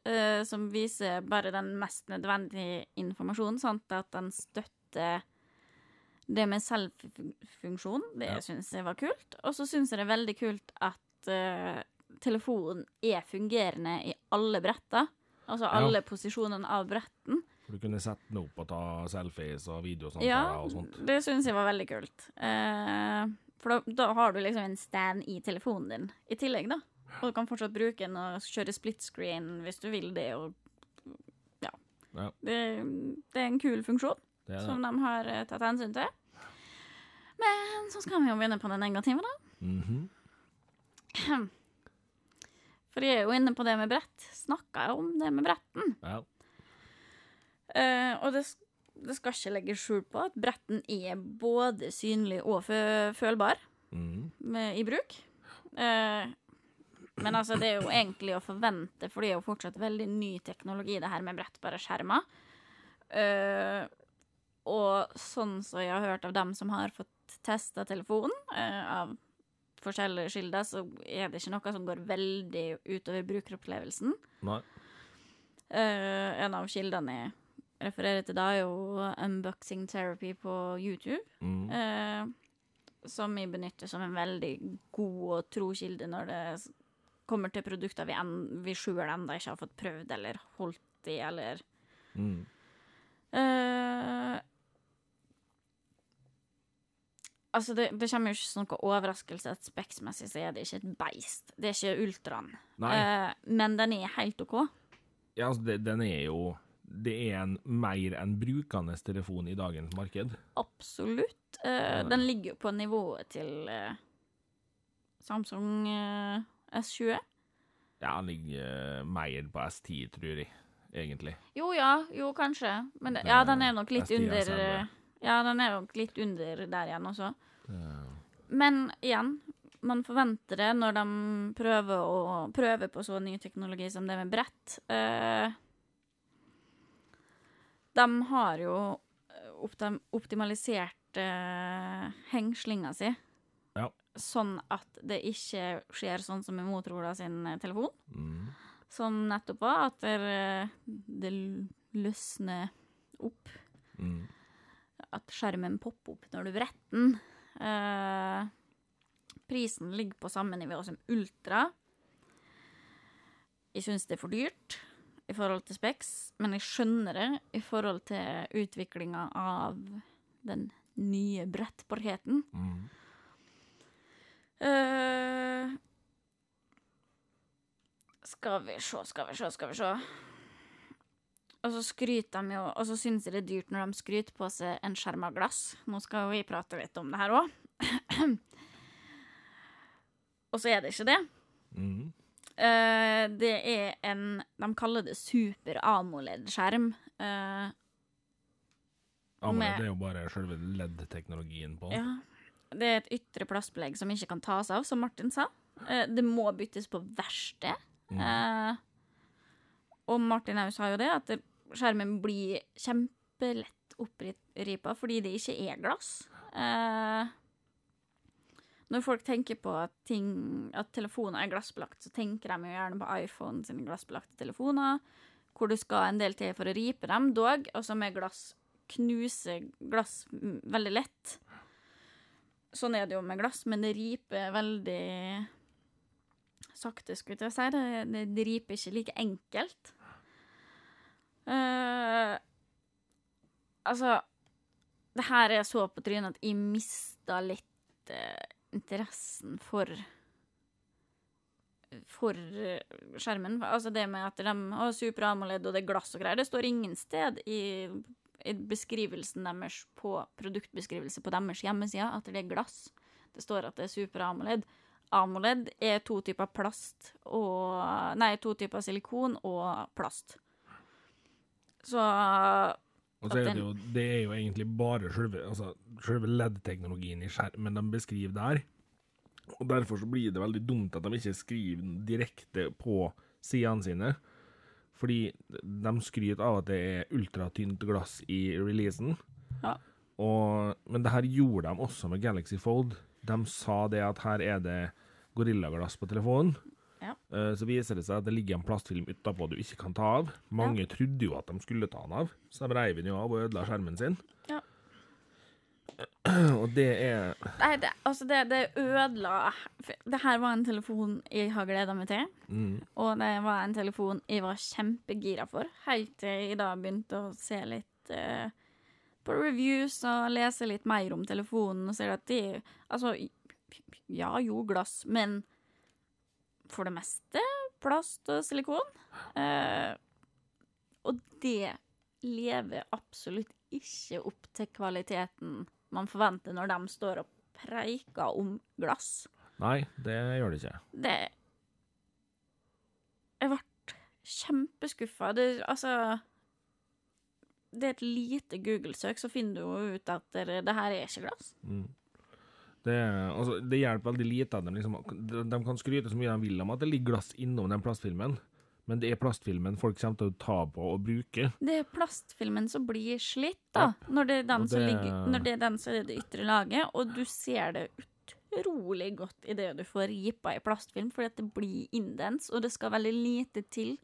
som viser bare den mest nødvendige informasjonen, sånn at den støtter det med selfie-funksjon. Det Ja. syns jeg var kult. Og så syns jeg det er veldig kult at uh, telefonen er fungerende i alle bretter. Altså Ja. alle posisjonene av bretten. Du kunne sette den opp og ta selfies og videosamtaler Ja, og sånt. det syns jeg var veldig kult. Uh, for da, da har du liksom en stand i telefonen din i tillegg, da. Og du kan fortsatt bruke den og kjøre split screen hvis du vil det, og ja. Ja. Det, det er en kul funksjon Det er som de har eh, tatt hensyn til. Men så skal vi jo begynne på den negative, da. Mhm. [clears throat] For jeg er jo inne på det med brett. Snakka jeg om det med bretten? Ja. Eh, og det, det skal ikke legge skjul på at bretten er både synlig og fø følbar Mhm. med, i bruk. Eh, men altså, det er jo egentlig å forvente, for det er jo fortsatt veldig ny teknologi, det her med brettbare skjermer. Eh, og sånn som jeg har hørt av dem som har fått testa telefonen, eh, av forskjellige kilder, så er det ikke noe som går veldig utover brukeropplevelsen. Nei. Eh, en av kildene jeg refererer til da, er jo Unboxing Therapy på YouTube. Mm. Eh, som jeg benytter som en veldig god og tro kilde når det kommer til produkter vi, en, vi sjøl ennå ikke har fått prøvd eller holdt i, eller mm. Eh, Altså, det, det kommer jo ikke som noen overraskelse at speksmessig så er det ikke et beist. Det er ikke ultraen. Nei. Eh, men den er helt OK. Ja, altså, det, den er jo Det er en mer enn brukende telefon i dagens marked. Absolutt. Eh, den ligger jo på nivået til uh, Samsung eh, S20. Ja, den ligger mer på S10, tror jeg, egentlig. Jo ja, jo kanskje. Men det, ja, den er nok litt under Ja, den er nok litt under der igjen også. Ja. Men igjen, man forventer det når de prøver, å, prøver på så ny teknologi som det med brett. Eh, de har jo optim optimalisert eh, hengslinga si Ja. sånn at det ikke skjer sånn som med Motorola sin eh, telefon. Mhm. Som nettopp var at det, eh, det løsner opp. Mhm. At skjermen popper opp når du bretter den. Eh, prisen ligger på samme nivå som Ultra. Jeg syns det er for dyrt i forhold til Specs, men jeg skjønner det i forhold til utviklinga av den nye brettbarheten. Mm. Eh, skal vi se, skal vi se, skal vi se. Og så skryter de jo Og så syns jeg det er dyrt når de skryter på seg en skjerm av glass. Nå skal vi prate litt om det her òg. [clears throat] og så er det ikke det. Mm. Uh, det er en De kaller det super AMOLED-skjerm. Uh, AMOLED Med- er jo bare selve LED-teknologien på den. Ja. Det er et ytre plastbelegg som ikke kan tas av, som Martin sa. Uh, det må byttes på verksted. Mm. Uh, og Martin Aus sa jo det, at det, skjermen blir kjempelett oppripa fordi det ikke er glass. Eh, når folk tenker på at, ting, at telefoner er glassbelagt, så tenker de jo gjerne på iPhone sine glassbelagte telefoner, hvor du skal en del til for å ripe dem, dog, og som er glass knuser glass veldig lett. Sånn er det jo med glass, men det riper veldig sakte, skulle jeg si. Det, det, det riper ikke like enkelt. Eh, altså Det her jeg så på trynet at jeg mista litt uh, interessen for for eh, skjermen. Altså det med at de har Super AMOLED og det er glass og greier, det står ingen sted i, i beskrivelsen deres på produktbeskrivelse på deres hjemmeside at det er glass. Det står at det er Super AMOLED. AMOLED er to typer plast og Nei, to typer silikon og plast. Så Og så er det jo Det er jo egentlig bare selve, altså, selve LED-teknologien i skjermen de beskriver der. Og derfor så blir det veldig dumt at de ikke skriver den direkte på sidene sine. Fordi de skryter av at det er ultratynt glass i releasen. Ja. Og, men det her gjorde de også med Galaxy Fold. De sa det at her er det gorillaglass på telefonen. Ja. Eh, Så viser det seg at det ligger en plastfilm utapå du ikke kan ta av. Mange trodde jo at de skulle ta den av, så de reiv den jo av og ødela skjermen sin. Ja. Og det er Nei, det, altså det, det ødela Det her var en telefon jeg har gleda meg til. mm, Og det var en telefon jeg var kjempegira for, helt til jeg da begynte å se litt uh, på reviews og lese litt mer om telefonen, og ser at de Altså, ja jo, glass, men for det meste plast og silikon. Eh, og det lever absolutt ikke opp til kvaliteten man forventer når de står og preiker om glass. Nei, det gjør det ikke. Det Jeg ble kjempeskuffa. Det, altså Det er et lite Google-søk, så finner du jo ut at det, det her er ikke glass. Mm. Det, altså, det hjelper veldig lite at de, liksom, de, de kan skryte så mye de vil om at det ligger glass innom den plastfilmen, men det er plastfilmen folk kommer til å ta på og bruke. Det er plastfilmen som blir slitt, da. Når det er den, Og som det- ligger, når det er den som er det ytre laget, og du ser det utrolig godt i det du får ripa i plastfilm, fordi at det blir indens, og det skal veldig lite til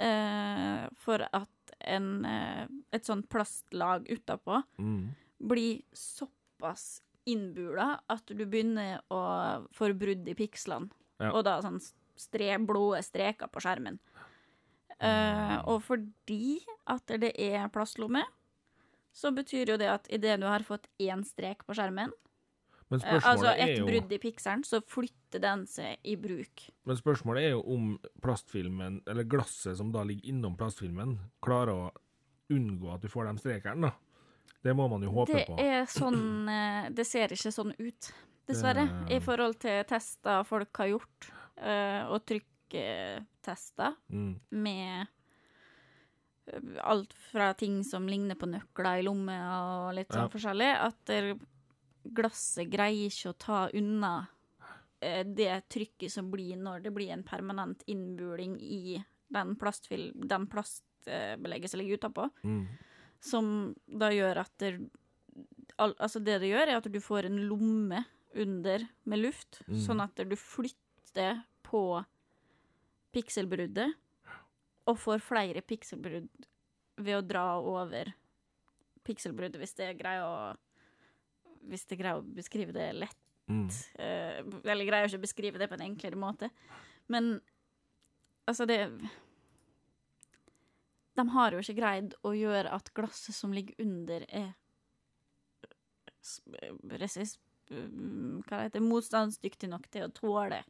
uh, for at en, uh, et sånt plastlag utapå Mm. blir såpass innbula at du begynner å få brudd i pikslene. Ja. Og da sånn stre, blå streker på skjermen. Uh, og fordi at det er plastlomme, så betyr jo det at idet du har fått én strek på skjermen, Men eh, altså et jo, brudd i pikselen, så flytter den seg i bruk. men spørsmålet er jo om plastfilmen, eller glasset som da ligger innom plastfilmen, klarer å unngå at du får de strekene, da. Det må man jo håpe Det på. sånn eh, Det ser ikke sånn ut, dessverre, i forhold til tester folk har gjort, eh, og trykketester Mm. med eh, alt fra ting som ligner på nøkler i lomme og litt sånn Ja. forskjellig, at glasset greier ikke å ta unna det trykket som blir når det blir en permanent innbuling i den, plastfil den plastbelegget som ligger utapå Mm. Som da gjør at det, al, Altså det det gjør, er at du får en lomme under med luft, Mm. sånn at du flytter på pikselbruddet, og får flere pikselbrudd ved å dra over pikselbruddet, hvis det greier å Hvis det greier å beskrive det lett. Mm. eh, eller greier ikke å beskrive det på en enklere måte. Men altså, det De har jo ikke greid å gjøre at glasset som ligger under, er resist, hva det motstandsdyktig nok til å tåle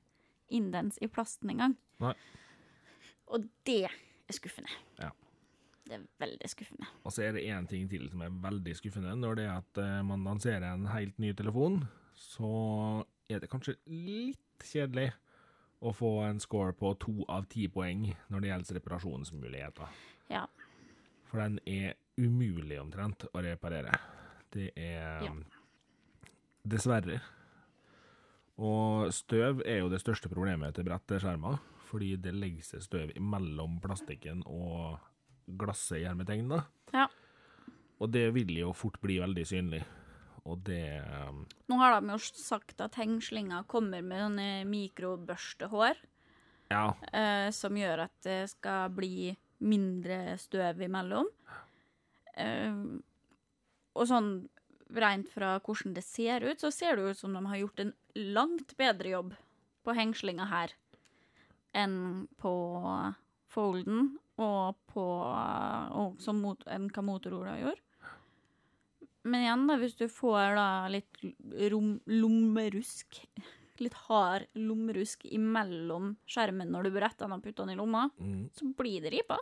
indens i plasten engang. Og det er skuffende. Ja. Det er veldig skuffende. Og så er det én ting til som er veldig skuffende. Når det er at eh, man lanserer en helt ny telefon, så er det kanskje litt kjedelig å få en score på to av ti poeng når det gjelder reparasjonsmuligheter. Ja. For den er umulig omtrent å reparere. Det er Ja. Dessverre. Og støv er jo det største problemet til bretteskjermer, fordi det legger seg støv mellom plastikken og glasset i hermetegn. Ja. Og det vil jo fort bli veldig synlig. Og det um, Nå har de jo sagt at hengslinga kommer med sånne mikrobørstehår. Ja. eh, som gjør at det skal bli mindre støv imellom. Uh, og sånn rent fra hvordan det ser ut, så ser det ut som de har gjort en langt bedre jobb på hengslinga her enn på Folden og på og som mot, enn hva Motorola gjorde. Men igjen, da, hvis du får da litt rom, lommerusk Litt hard lommerusk imellom skjermen når du bretter den og putter den i lomma, Mm. så blir det ripa.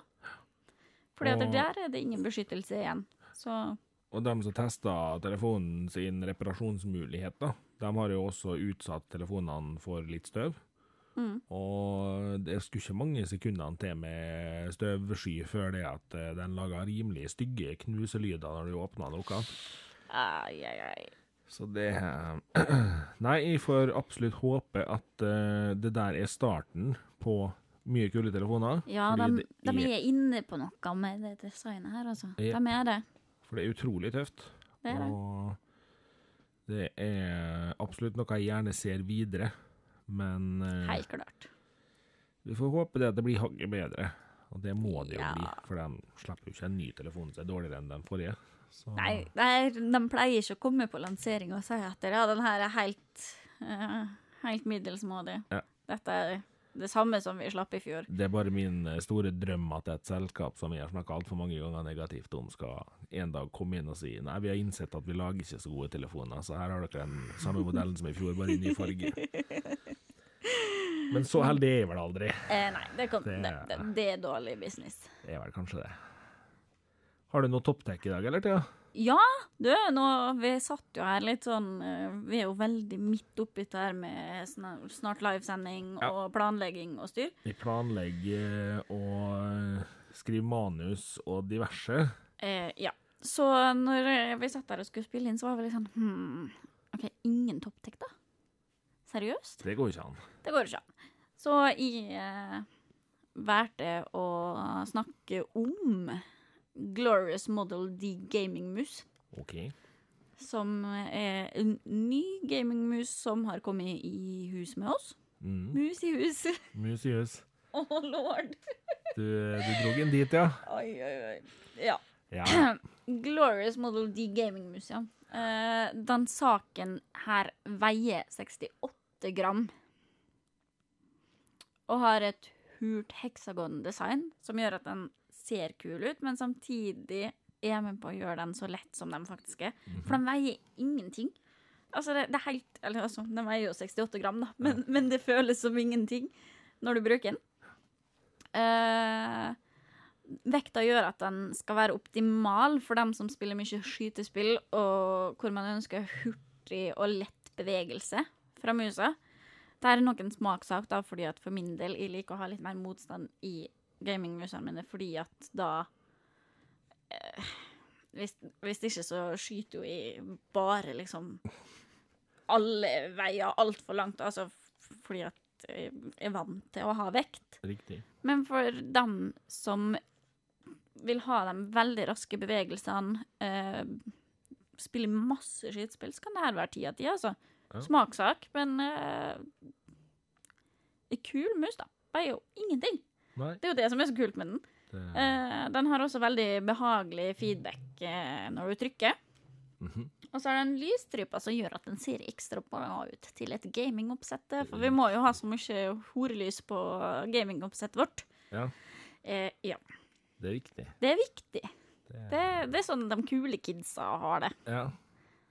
For Og- der er det ingen beskyttelse igjen. Så Og de som tester telefonen sin reparasjonsmulighet, da, de har jo også utsatt telefonene for litt støv. mm. Og det skulle ikke mange sekundene til med støvsky før det at eh, den laga rimelig stygge knuselyder når du åpna noe. ai, ai, ai. Så det [clears throat] Nei, jeg får absolutt håpe at uh, det der er starten på mye kule telefoner. Ja, de, de er inne på noe med det designet her, altså. Ja. De er det. For det er utrolig tøft. det er det. Og det er absolutt noe jeg gjerne ser videre, men uh, Helt klart. vi får håpe det at det blir hakket bedre. Og det må det jo Ja. bli, for de slipper jo ikke en ny telefon som er dårligere enn den forrige. Så Nei, er, de pleier ikke å komme på lansering og si at ja, den her er helt, uh, helt middelsmådig. Ja. Dette er det samme som vi slapp i fjor. det er bare min eh, store drøm at et selskap som jeg har snakka altfor mange ganger negativt om, skal en dag komme inn og si nei, vi har innsett at vi lager ikke så gode telefoner, så her har dere den samme modellen som i fjor, bare i ny farge. Men så heldig er jeg vel aldri. Eh, nei, det, kom, Det- det, det, det er dårlig business. Det er vel kanskje det. Har du noe topptek i dag, eller, Thea? Ja, du, nå, vi satt jo her litt sånn eh, Vi er jo veldig midt oppi det her med snart livesending Ja. og planlegging og styr. Vi planlegger og skriver manus og diverse. Eh, ja. Så når eh, vi satt der og skulle spille inn, så var vi litt sånn hmm, OK, ingen topptek, da? Seriøst? Det går ikke an. Det går ikke an. Så jeg eh, valgte å snakke om Glorious Model D gamingmus, OK. som er en ny gamingmus som har kommet i hus med oss. Mm. Mus i hus. [laughs] Musius. Å, lord. Du, du drog den dit, ja? Oi, oi, oi. Ja. Ja. [clears throat] Glorious Model D gamingmus, ja. Uh, den saken her veier 68 gram. Og har et hult heksagondesign som gjør at den ser kul ut, men samtidig er med på å gjøre den så lett som den faktisk er. For den veier ingenting. Altså, det, det er helt Eller altså, den veier jo 68 gram, da, men, men det føles som ingenting når du bruker den. Uh, vekta gjør at den skal være optimal for dem som spiller mye skytespill, og hvor man ønsker hurtig og lett bevegelse fra musa. Det er nok en smakssak, da, fordi at for min del jeg liker å ha litt mer motstand i gamingmusene mine, fordi at da eh, hvis, hvis ikke så skyter jo jeg bare liksom alle veier altfor langt, altså fordi at jeg er vant til å ha vekt. Riktig. Men for dem som vil ha de veldig raske bevegelsene, eh, spille masse skytespill, så kan det her være ti av ti, altså. Ja. Smakssak, men eh, en kul mus, da. Veier jo ingenting. Nei, Det er jo det som er så kult med den. det Eh, den har også veldig behagelig feedback eh, når du trykker. Mhm. Og så er det en lysstripe som gjør at den ser ekstra bra ut til et gamingoppsett. For vi må jo ha så mye horelys på gamingoppsettet vårt. Ja, Eh, ja. det er viktig. Det er viktig. Det, Det, det er sånn de kule kidsa har det. ja,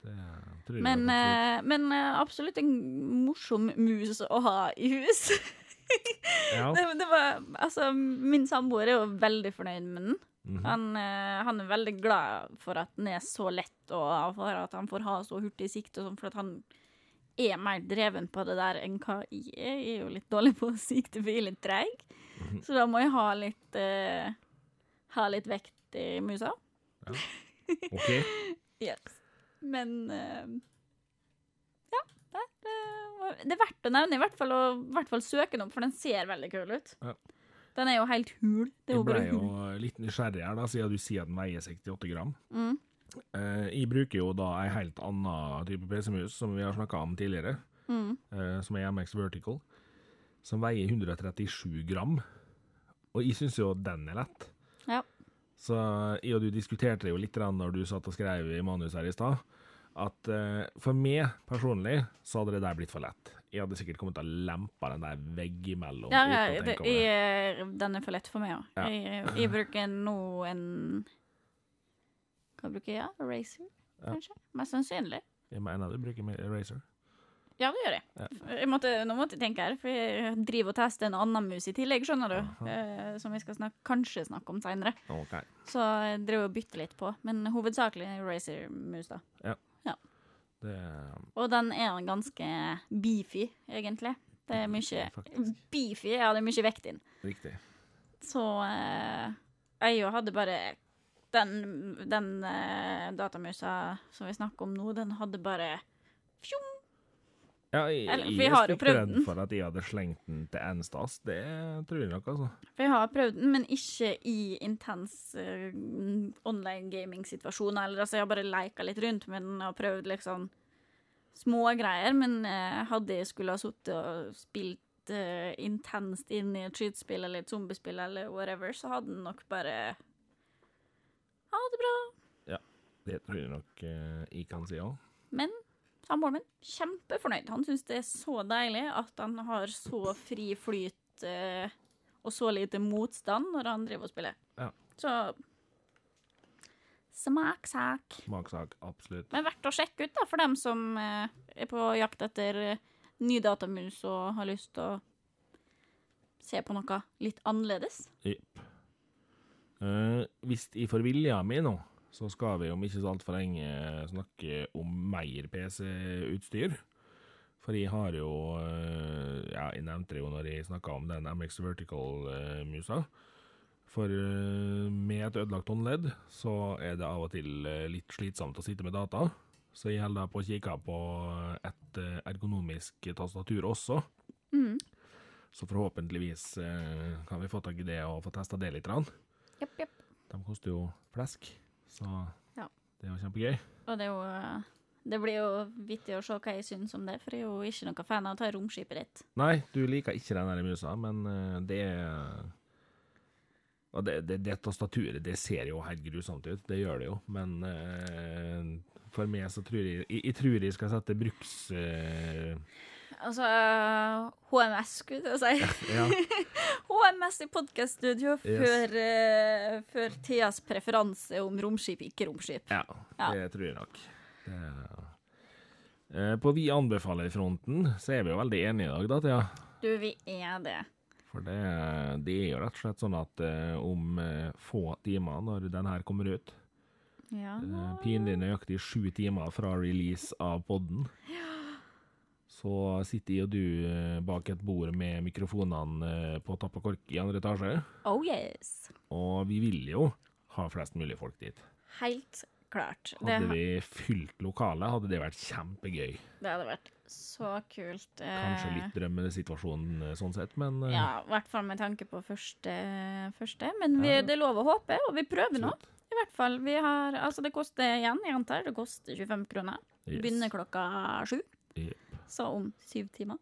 det Men, absolutt. eh, men eh, absolutt en morsom mus å ha i hus. [laughs] Ja. [laughs] det, det var, altså, min samboer er jo veldig fornøyd med den. Mhm. Han, eh, han er veldig glad for at den er så lett, og for at han får ha så hurtig sikt, og sånn, for at han er mer dreven på det der enn hva jeg er. Jeg er jo litt dårlig på å sikte, for jeg er litt treig. Mhm. Så da må jeg ha litt, eh, ha litt vekt i musa. [laughs] OK. Yes. Men eh, ja, det, det, er verdt å nevne, i hvert fall, og i hvert fall søke den opp, for den ser veldig kul ut. Ja. Den er jo helt hul. Det er Jeg ble jo litt nysgjerrig her, da, siden du sier at den veier 68 gram. Mm. Eh, jeg bruker jo da ei helt annen type PC-mus, som vi har snakka om tidligere, Mm. eh, som er MX Vertical, som veier 137 gram. Og jeg syns jo den er lett. Ja. Så jeg og du diskuterte jo litt da du satt og skrev i manus her i stad, at uh, for meg personlig så hadde det der blitt for lett. Jeg hadde sikkert kommet til å lempe den der veggimellom. Ja, ja, det, jeg, den er for lett for meg òg. Ja. Jeg, jeg bruker nå en Hva bruker jeg? Racer, Ja. kanskje? Mest sannsynlig. Jeg mener du bruker Racer. Ja, det gjør jeg. Ja. jeg måtte, nå måtte jeg tenke her, for jeg driver og tester en annen mus i tillegg, skjønner du. Aha. Eh, som vi skal snakke, kanskje snakke om seinere. Okay. Så jeg driver og bytter litt på. Men hovedsakelig Racer-mus, da. Det Og den er ganske beefy, egentlig. Det er mye Faktisk. Beefy, ja, det er mye vekt inn. Riktig. Så eh, jeg hadde bare Den, den eh, datamusa som vi snakker om nå, den hadde bare fjom, Ja, jeg, Eller, for jeg er har prøvd redd for at jeg hadde slengt den til Enstas. Det tror jeg nok, altså. For jeg har prøvd den, men ikke i intens uh, online gaming-situasjoner. Eller altså, jeg har bare leika litt rundt med den og prøvd liksom små greier. Men uh, hadde jeg skulle ha sittet og spilt uh, intenst inn i et skytespill eller et zombiespill eller whatever, så hadde den nok bare Ha det bra. Ja, Det tror jeg nok jeg kan si òg. Men samboeren min kjempefornøyd. Han syns det er så deilig at han har så fri flyt eh, og så lite motstand når han driver og spiller. Ja. Så smaksak. Smaksak, absolutt. Men verdt å sjekke ut da, for dem som eh, er på jakt etter eh, ny datamus og har lyst til å se på noe litt annerledes. Jepp. Uh, hvis jeg får vilja mi nå, så skal vi om ikke så altfor lenge snakke om mer PC-utstyr. For jeg har jo eh, Ja, jeg nevnte det jo når jeg snakka om den MX Vertical-musa. For eh, med et ødelagt håndledd så er det av og til eh, litt slitsomt å sitte med data. Så jeg holder på å kikke på et ergonomisk tastatur også. Mm. Så forhåpentligvis kan vi få tak i det og få testa det litt. Yep, jepp. De koster jo flesk, så Ja. det er jo kjempegøy. Og det er jo eh, Det blir jo vittig å se hva jeg syns om det, for jeg er jo ikke noen fan av å ta romskipet ditt. Nei, du liker ikke den der musa, men eh, det er og det, det, det tastaturet det ser jo helt grusomt ut, det gjør det jo, men eh, for meg så tror jeg Jeg, jeg tror jeg skal sette bruks... eh, Altså HMS, skulle jeg si. ja, [laughs] HMS i podkaststudio Yes. før, eh, før Theas preferanse om romskip, ikke romskip. ja, Ja. det tror jeg nok. Det, er... på Vi anbefaler-fronten så er vi jo veldig enige i dag, da, Thea. Du, vi er det. For det, det er jo rett og slett sånn at eh, om eh, få timer, når den her kommer ut Ja. eh, Pinlig nøyaktig sju timer fra release av podden. Så sitter jeg og du eh, bak et bord med mikrofonene eh, på tapp og kork i andre etasje. Oh yes. Og vi vil jo ha flest mulig folk dit. Helt klart. Hadde vi fylt lokalet, hadde det vært kjempegøy. det hadde vært så kult. eh, Kanskje litt drømmende situasjonen sånn sett, men Ja, i hvert fall med tanke på første. første. Men vi, Ja. det er lov å håpe, og vi prøver nå. I hvert fall. Vi har, altså det koster igjen, jeg antar, det koster 25 kroner. Yes. Begynner klokka sju. Jep. Så om syv timer.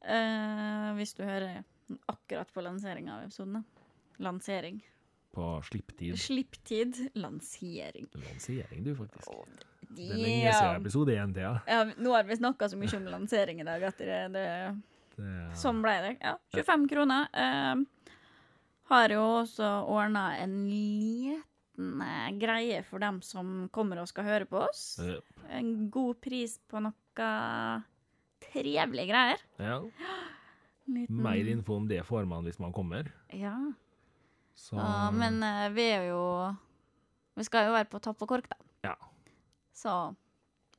Uh, hvis du hører akkurat på lanseringa av episoden. Lansering. På slipptid. Slipptid. Lansering. Lansering, du, faktisk. Det Det er lenge siden episode én, Thea. Ja, nå har vi snakka så mye om lansering i dag at det, det Det- Sånn ble det. Ja, 25 kroner. Eh, har jo også ordna en liten eh, greie for dem som kommer og skal høre på oss. En god pris på noe trivelige greier. Ja. Liten- Mer info om det får man hvis man kommer. Ja. Så Ja, men eh, vi er jo Vi skal jo være på topp og kork, da. Ja. Så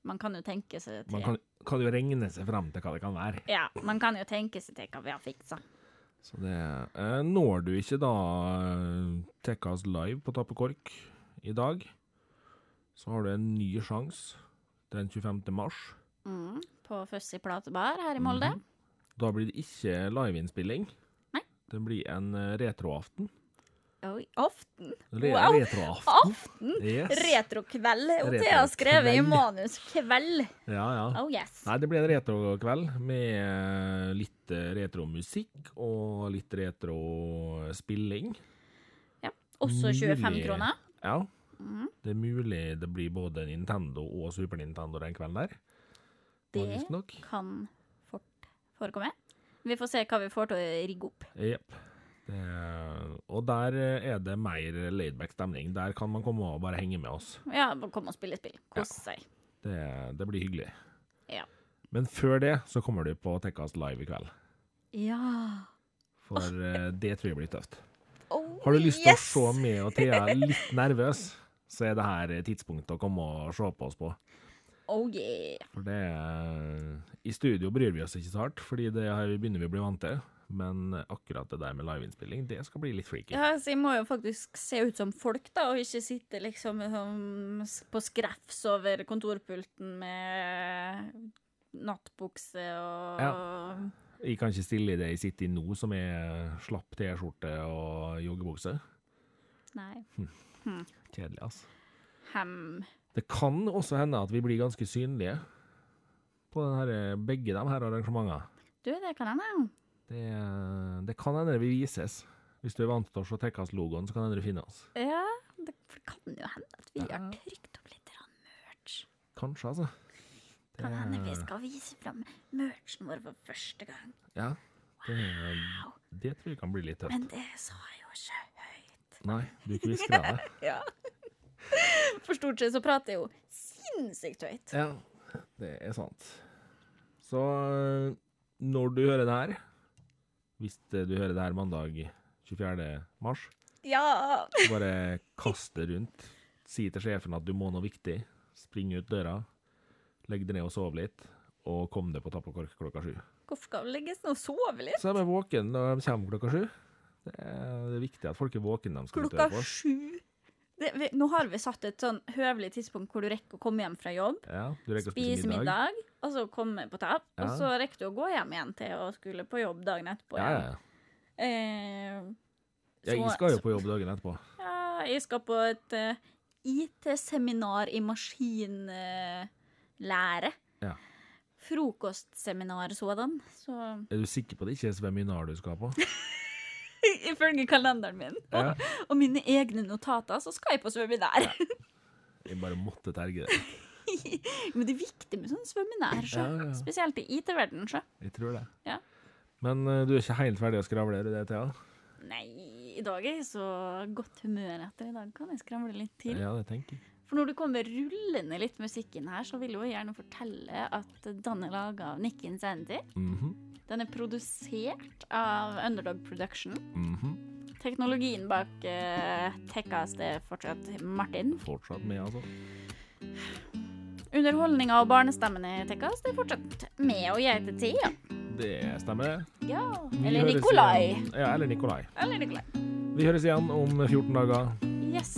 man kan jo tenke seg til man kan, kan jo regne seg fram til hva det kan være. Ja, man kan jo tenke seg til hva vi har fiksa. Så det eh, Når du ikke da eh, oss live på Tappe Kork i dag, så har du en ny sjanse den 25. mars. Mm, på Fuzzy platebar her i Molde. Mhm. Da blir det ikke liveinnspilling. Nei. Det blir en eh, retroaften. Oi, aften. Re Wow. Retroaften. Aften! Yes. Retrokveld. Og Thea har skrevet i manus 'kveld'. Ja, ja. Oh yes. Nei, det blir en retrokveld med litt eh, retromusikk og litt retrospilling. Også 25 mulig- kroner. Ja. Mm. Det er mulig det blir både Nintendo og Super Nintendo den kvelden der. Det kan fort forekomme. Vi får se hva vi får til å rigge opp. Jepp. Det- Og der er det mer laidback stemning. Der kan man komme og bare henge med oss. Ja, komme og spille spill. Kose seg. Det, det blir hyggelig. Ja. Men før det så kommer du på Tekkas live i kveld. Ja. For oh. det tror jeg blir tøft. Oh, Har du lyst til yes! å se meg og Thea litt [laughs] nervøs, så er det her tidspunktet å komme og se på oss på. Oh yeah. For det I studio bryr vi oss ikke så hardt, fordi det her begynner vi å bli vant til. Men akkurat det der med liveinnspilling, det skal bli litt freaky. Ja, så jeg må jo faktisk se ut som folk, da, og ikke sitte liksom um, på skrefs over kontorpulten med nattbukse og Jeg kan ikke stille i det jeg sitter i nå, som er slapp T-skjorte og joggebukse. Nei. Kjedelig, altså. Hem. Det kan også hende at vi blir ganske synlige på den her, begge de her arrangementene. Du, det kan hende. Det, det kan hende vi vises. Hvis du er vant til å se Tekkas-logoen, så kan hende du finner oss. Ja, det kan jo hende at vi Ja. har trykt opp litt merch. Kanskje, altså. Det, Kan hende vi skal vise fram merchen vår for første gang. Ja. Det, det tror jeg kan bli litt tøft. Men det sa jeg jo ikke høyt. Nei, du kviskrer det. [laughs] Ja. [laughs] For stort sett så prater jeg jo sinnssykt høyt. Ja, det er sant. Så øh, når du hører det her, hvis du hører det her mandag 24. mars, Ja! [laughs] bare kast det rundt. Si til sjefen at du må noe viktig. Spring ut døra. Legg deg ned og sov litt. Og kom deg på tapp og kork klokka sju. Hvorfor skal vi legges ned og sove litt? Så er vi våken når de kommer klokka sju. Det er, det er viktig at folk er våkne når de skal ut Klokka på oss. sju. Det, vi, nå har vi satt et sånn høvelig tidspunkt hvor du rekker å komme hjem fra jobb, Ja, du rekker spise middag, og så komme på tapp, og så rekker du å gå hjem igjen til å skulle på jobb dagen etterpå. Ja, ja, ja. Eh, ja. Jeg skal jo på jobb dagen etterpå. Ja, jeg skal på et uh, IT-seminar i maskinlære. Ja. Frokostseminar sådan. Så Er du sikker på at det ikke er seminar du skal på? [laughs] ifølge kalenderen min og, [laughs] og mine egne notater, så skal jeg på seminar. Jeg bare måtte terge det. [laughs] Men det er viktig med sånn svømmenær, så. Spesielt i IT-verdenen. Jeg tror det. Ja. Men uh, du er ikke helt ferdig å skravle, er du det, Thea? Nei, i dag er jeg så godt humør etter. I dag kan jeg skravle litt til. Ja, det tenker jeg. For når det kommer rullende litt musikk inn her, så vil jo gjerne fortelle at den er laga av Nick Insanity. -hmm. Den er produsert av Underdog Production. mhm. Teknologien bak uh, Tekkas det er fortsatt Martin. Fortsatt med, altså. Underholdninga og barnestemmen i Tekkas det er fortsatt med og jeg til ja. Det stemmer. Ja. Eller Nikolai. igjen- Ja, eller Nikolai. Eller Nikolai. Vi høres igjen om 14 dager. Yes.